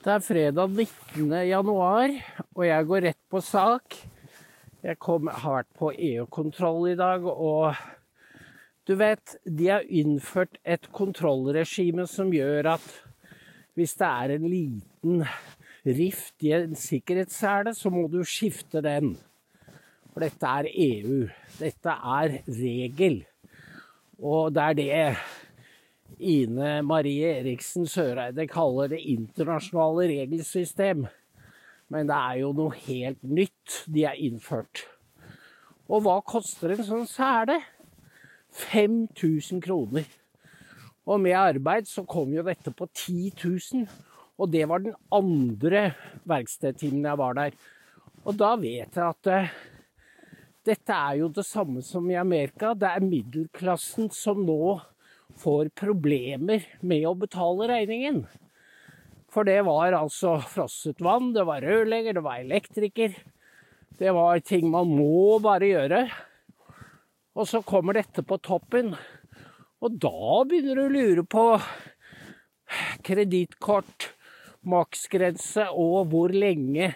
Det er fredag 19. januar, og jeg går rett på sak. Jeg kom, har vært på EU-kontroll i dag, og du vet, de har innført et kontrollregime som gjør at hvis det er en liten rift i en sikkerhetssele, så må du skifte den. For dette er EU. Dette er regel. Og det er det Ine Marie Eriksen Søreide kaller det internasjonale regelsystem. Men det er jo noe helt nytt de har innført. Og hva koster en sånn sele? 5000 kroner. Og med arbeid så kom jo dette på 10 000. Og det var den andre verkstedtimen jeg var der. Og da vet jeg at uh, dette er jo det samme som i Amerika. Det er middelklassen som nå får problemer med å betale regningen. For det var altså frosset vann, det var rørlegger, det var elektriker. Det var ting man må bare gjøre. Og så kommer dette på toppen. Og da begynner du å lure på kredittkort, maksgrense og hvor lenge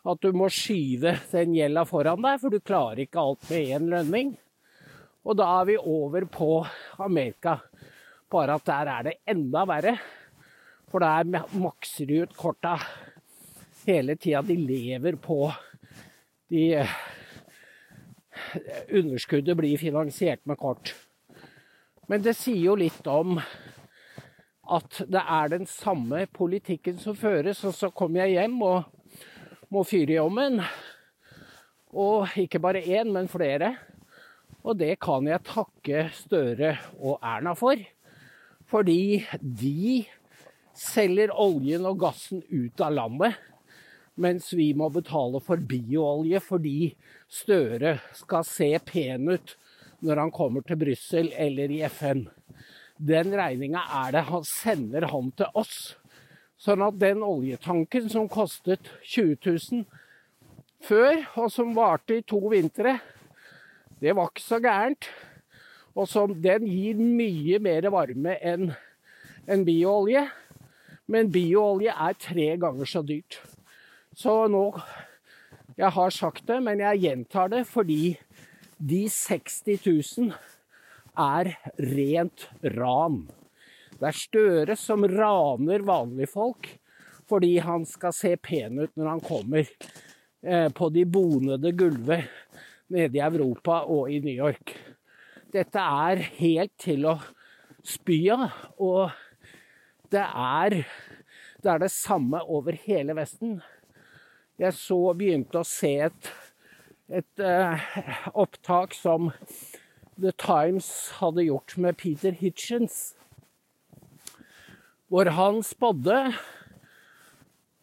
at du må skyve den gjelda foran deg, for du klarer ikke alt med én lønning. Og da er vi over på Amerika. Bare at der er det enda verre. For der makser de ut korta hele tida. De lever på de Underskuddet blir finansiert med kort. Men det sier jo litt om at det er den samme politikken som føres. Og så kommer jeg hjem og må fyre i ovnen. Og ikke bare én, men flere. Og det kan jeg takke Støre og Erna for. Fordi de selger oljen og gassen ut av landet. Mens vi må betale for bioolje fordi Støre skal se pen ut når han kommer til Brussel eller i FN. Den regninga er det han sender han til oss. Sånn at den oljetanken som kostet 20 000 før, og som varte i to vintre, det var ikke så gærent. Og som, den gir mye mer varme enn en bioolje. Men bioolje er tre ganger så dyrt. Så nå Jeg har sagt det, men jeg gjentar det fordi de 60 000 er rent ran. Det er Støre som raner vanlige folk fordi han skal se pen ut når han kommer eh, på de bonede gulvet nede i Europa og i New York. Dette er helt til å spy av. Og det er, det er det samme over hele Vesten. Jeg så begynte å se et, et uh, opptak som The Times hadde gjort med Peter Hitchens. Hvor han spådde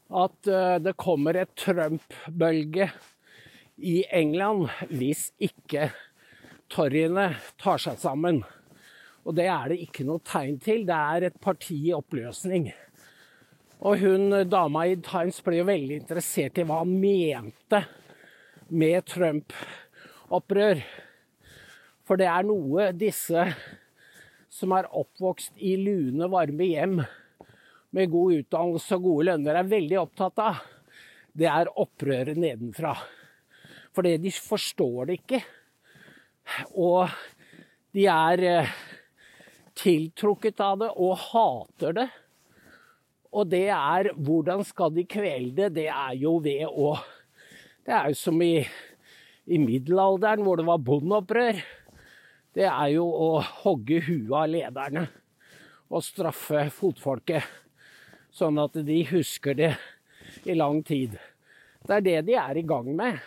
at uh, det kommer et Trump-bølge i England hvis ikke torgene tar seg sammen. Og det er det ikke noe tegn til. Det er et parti i oppløsning. Og hun dama i Times ble jo veldig interessert i hva han mente med Trump-opprør. For det er noe disse som er oppvokst i lune, varme hjem med god utdannelse og gode lønner, er veldig opptatt av. Det er opprøret nedenfra. Fordi de forstår det ikke. Og de er eh, tiltrukket av det og hater det. Og det er Hvordan skal de kvele det? Det er jo ved å Det er jo som i, i middelalderen, hvor det var bondeopprør. Det er jo å hogge huet av lederne og straffe fotfolket. Sånn at de husker det i lang tid. Det er det de er i gang med.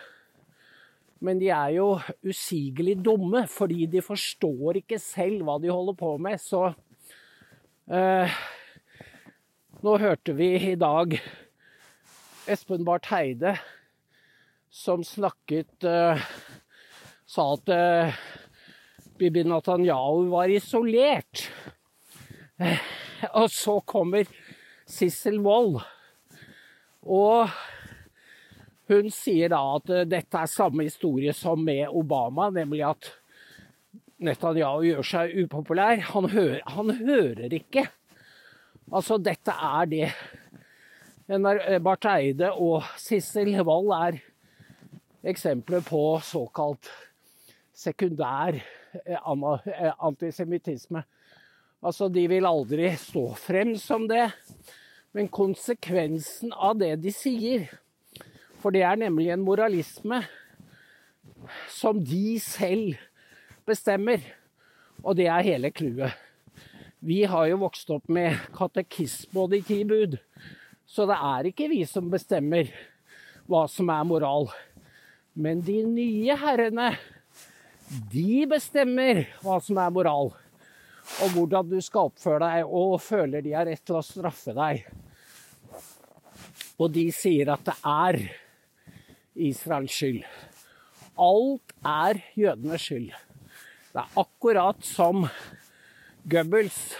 Men de er jo usigelig dumme, fordi de forstår ikke selv hva de holder på med. Så eh, Nå hørte vi i dag Espen Barth Heide som snakket eh, Sa at eh, Bibi Netanyahu var isolert. Eh, og så kommer Sissel Wold. Og hun sier da at eh, dette er samme historie som med Obama, nemlig at Netanyahu gjør seg upopulær. Han hører, han hører ikke. Altså, dette er det Barth Eide og Sissel Wold er eksempler på såkalt sekundær antisemittisme. Altså, de vil aldri stå frem som det, men konsekvensen av det de sier For det er nemlig en moralisme som de selv bestemmer. Og det er hele clouet. Vi har jo vokst opp med katekisme og de ti bud. Så det er ikke vi som bestemmer hva som er moral. Men de nye herrene, de bestemmer hva som er moral og hvordan du skal oppføre deg, og føler de har rett til å straffe deg. Og de sier at det er Israels skyld. Alt er jødenes skyld. Det er akkurat som Goebbels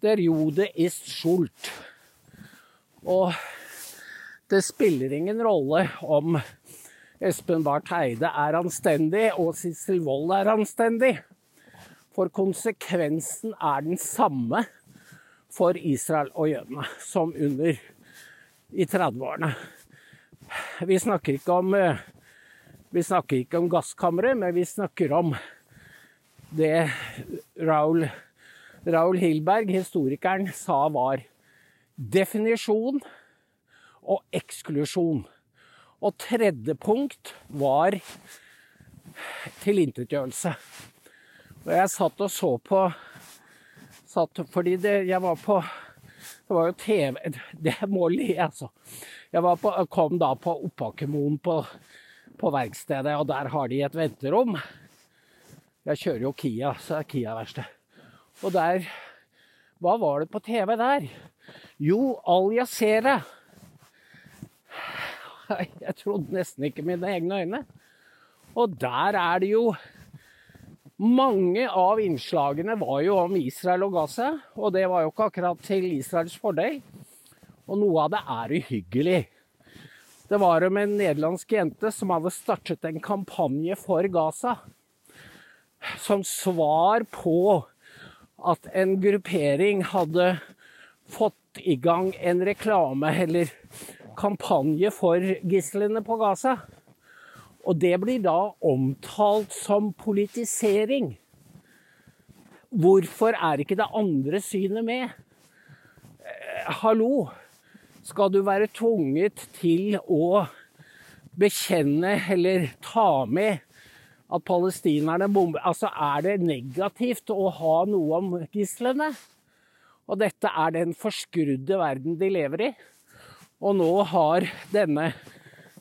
Der jode ist schuld. Og det spiller ingen rolle om Espen Barth Eide er anstendig og Sissel Wold er anstendig. For konsekvensen er den samme for Israel og jødene som under i 30-årene. Vi snakker ikke om vi snakker ikke om gasskammeret, men vi snakker om det Raul, Raul Hilberg, historikeren, sa var definisjon og eksklusjon. Og tredje punkt var tilintetgjørelse. Og jeg satt og så på satt, Fordi det, jeg var på Det var jo TV Det må le, altså. Jeg på, kom da på Oppakkemoen på, på, verkstedet, og der har de et venterom. Jeg kjører jo Kia, så det er Kia-verksted. Og der Hva var det på TV der? Jo, Al Jazeera. Jeg trodde nesten ikke mine egne øyne. Og der er det jo mange av innslagene var jo om Israel og Gaza, og det var jo ikke akkurat til Israels fordel. Og noe av det er uhyggelig. Det var om en nederlandsk jente som hadde startet en kampanje for Gaza. Som svar på at en gruppering hadde fått i gang en reklame eller kampanje for gislene på Gaza. Og det blir da omtalt som politisering. Hvorfor er ikke det andre synet med? Eh, hallo, skal du være tvunget til å bekjenne eller ta med at palestinerne bomber Altså, er det negativt å ha noe om gislene? Og dette er den forskrudde verden de lever i. Og nå har denne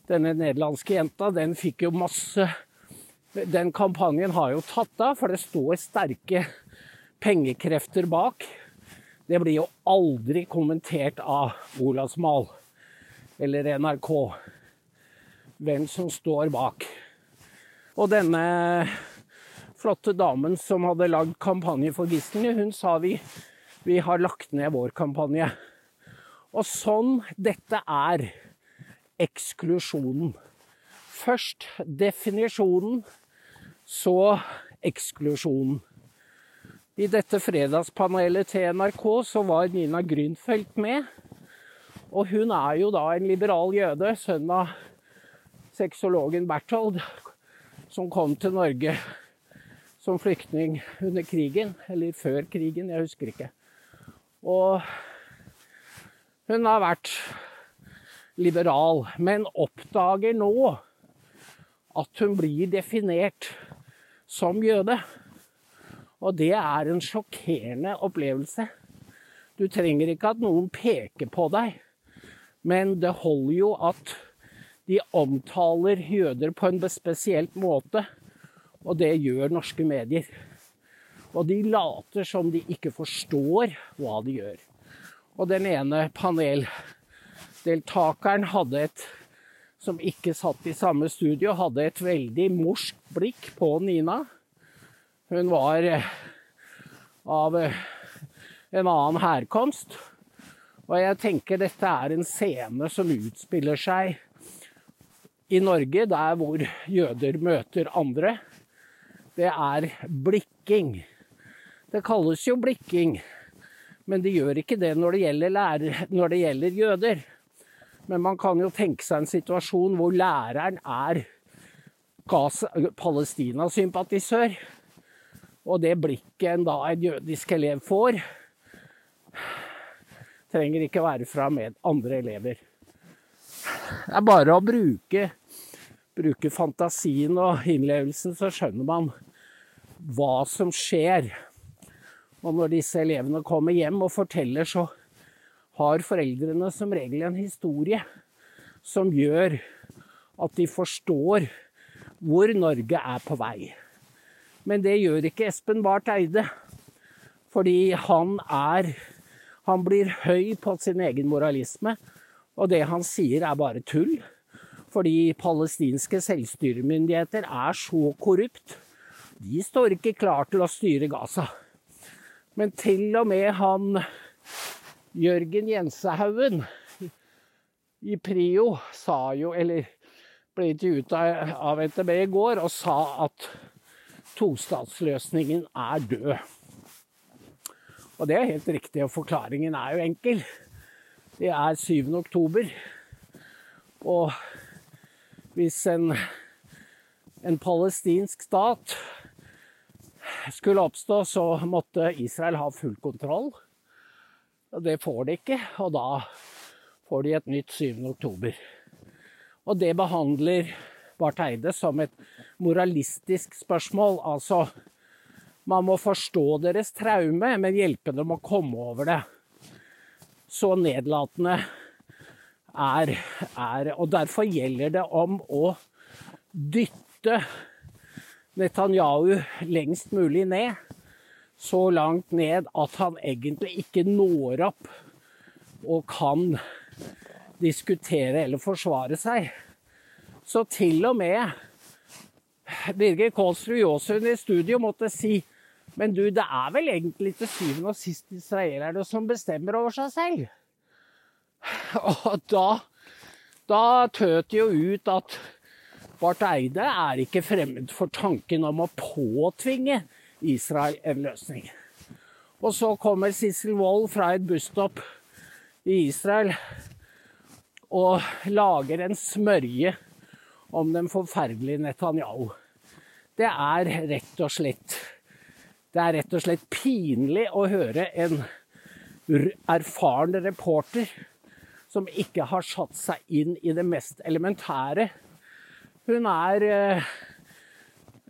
denne nederlandske jenta, den fikk jo masse Den kampanjen har jo tatt av, for det står sterke pengekrefter bak. Det blir jo aldri kommentert av Olavsmal eller NRK hvem som står bak. Og denne flotte damen som hadde lagd kampanje for gislene, hun sa vi, vi har lagt ned vår kampanje. Og sånn dette er eksklusjonen. Først definisjonen, så eksklusjonen. I dette fredagspanelet til NRK så var Nina Grünfeldt med. Og hun er jo da en liberal jøde, sønn av sexologen Berthold, som kom til Norge som flyktning under krigen, eller før krigen, jeg husker ikke. Og hun har vært liberal, men oppdager nå at hun blir definert som jøde. Og det er en sjokkerende opplevelse. Du trenger ikke at noen peker på deg, men det holder jo at de omtaler jøder på en spesielt måte, og det gjør norske medier. Og de later som de ikke forstår hva de gjør. Og den ene paneldeltakeren hadde et som ikke satt i samme studio, hadde et veldig morsk blikk på Nina. Hun var eh, av eh, en annen herkomst. Og jeg tenker dette er en scene som utspiller seg i Norge, der hvor jøder møter andre. Det er blikking. Det kalles jo blikking, men de gjør ikke det når det lærer, når det gjelder jøder. Men man kan jo tenke seg en situasjon hvor læreren er Palestina-sympatisør. Og det blikket en da en jødisk elev får, trenger ikke være fra med andre elever. Det er bare å bruke, bruke fantasien og innlevelsen, så skjønner man hva som skjer. Og når disse elevene kommer hjem og forteller, så har foreldrene som regel en historie som gjør at de forstår hvor Norge er på vei. Men det gjør ikke Espen Barth Eide. Fordi han er Han blir høy på sin egen moralisme. Og det han sier, er bare tull. Fordi palestinske selvstyremyndigheter er så korrupt. De står ikke klar til å styre Gaza. Men til og med han Jørgen Jensehaugen i Prio sa jo, eller ble intervjuet av NTB i går og sa at tostatsløsningen er død. Og det er helt riktig, og forklaringen er jo enkel. Det er 7. oktober. Og hvis en, en palestinsk stat skulle oppstå, så måtte Israel ha full kontroll. Og det får de ikke, og da får de et nytt 7. oktober. Og det behandler Barth Eide som et moralistisk spørsmål. Altså, man må forstå deres traume, men hjelpe dem å komme over det. Så nedlatende er, er Og derfor gjelder det om å dytte Netanyahu lengst mulig ned. Så langt ned at han egentlig ikke når opp og kan diskutere eller forsvare seg. Så til og med Birger Kålsrud Jåsund i studio måtte si men du, det er vel egentlig til syvende og sist israelerne som bestemmer over seg selv. Og da, da tøt jo ut at Barth Eide er ikke fremmed for tanken om å påtvinge Israel en løsning. Og så kommer Sissel Wold fra et busstopp i Israel og lager en smørje om den forferdelige Netanyahu. Det er rett og slett Det er rett og slett pinlig å høre en erfaren reporter som ikke har satt seg inn i det mest elementære. Hun er eh,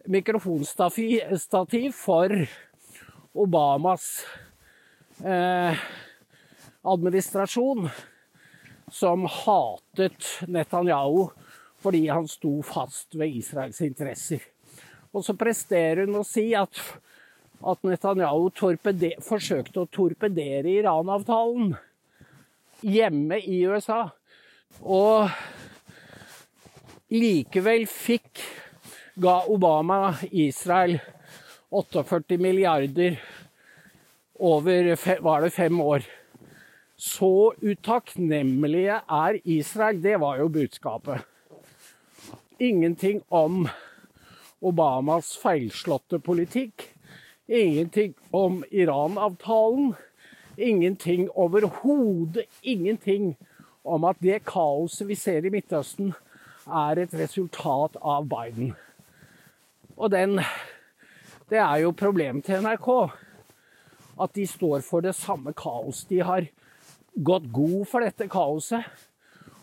mikrofonstativ for Obamas eh, administrasjon som hatet Netanyahu fordi han sto fast ved Israels interesser. Og så presterer hun å si at, at Netanyahu forsøkte å torpedere Iran-avtalen hjemme i USA. Og likevel fikk ga Obama Israel 48 milliarder over var det fem år. Så utakknemlige er Israel. Det var jo budskapet. Ingenting om Obamas feilslåtte politikk. Ingenting om Iran-avtalen. Ingenting overhodet ingenting om at det kaoset vi ser i Midtøsten, er et resultat av Biden. Og den Det er jo problemet til NRK. At de står for det samme kaos. De har gått god for dette kaoset.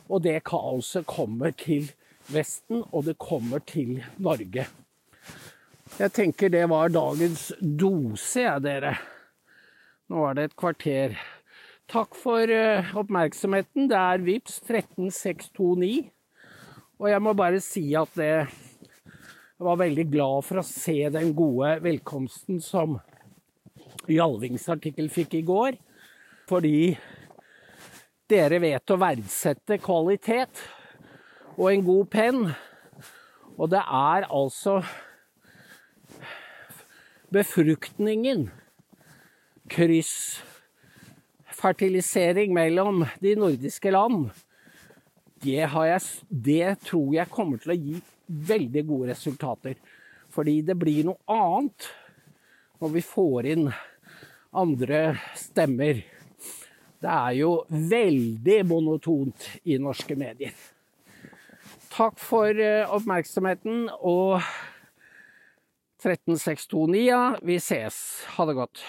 Og det kaoset kommer til Vesten, og det kommer til Norge. Jeg tenker det var dagens dose, jeg, dere. Nå er det et kvarter. Takk for uh, oppmerksomheten. Det er VIPS 13629. Og jeg må bare si at det Jeg var veldig glad for å se den gode velkomsten som Jalvings artikkel fikk i går. Fordi dere vet å verdsette kvalitet og en god penn. Og det er altså befruktningen, kryssfertilisering mellom de nordiske land, det, jeg, det tror jeg kommer til å gi veldig gode resultater. Fordi det blir noe annet når vi får inn andre stemmer. Det er jo veldig monotont i norske medier. Takk for eh, oppmerksomheten og 13629, ja. Vi ses. Ha det godt.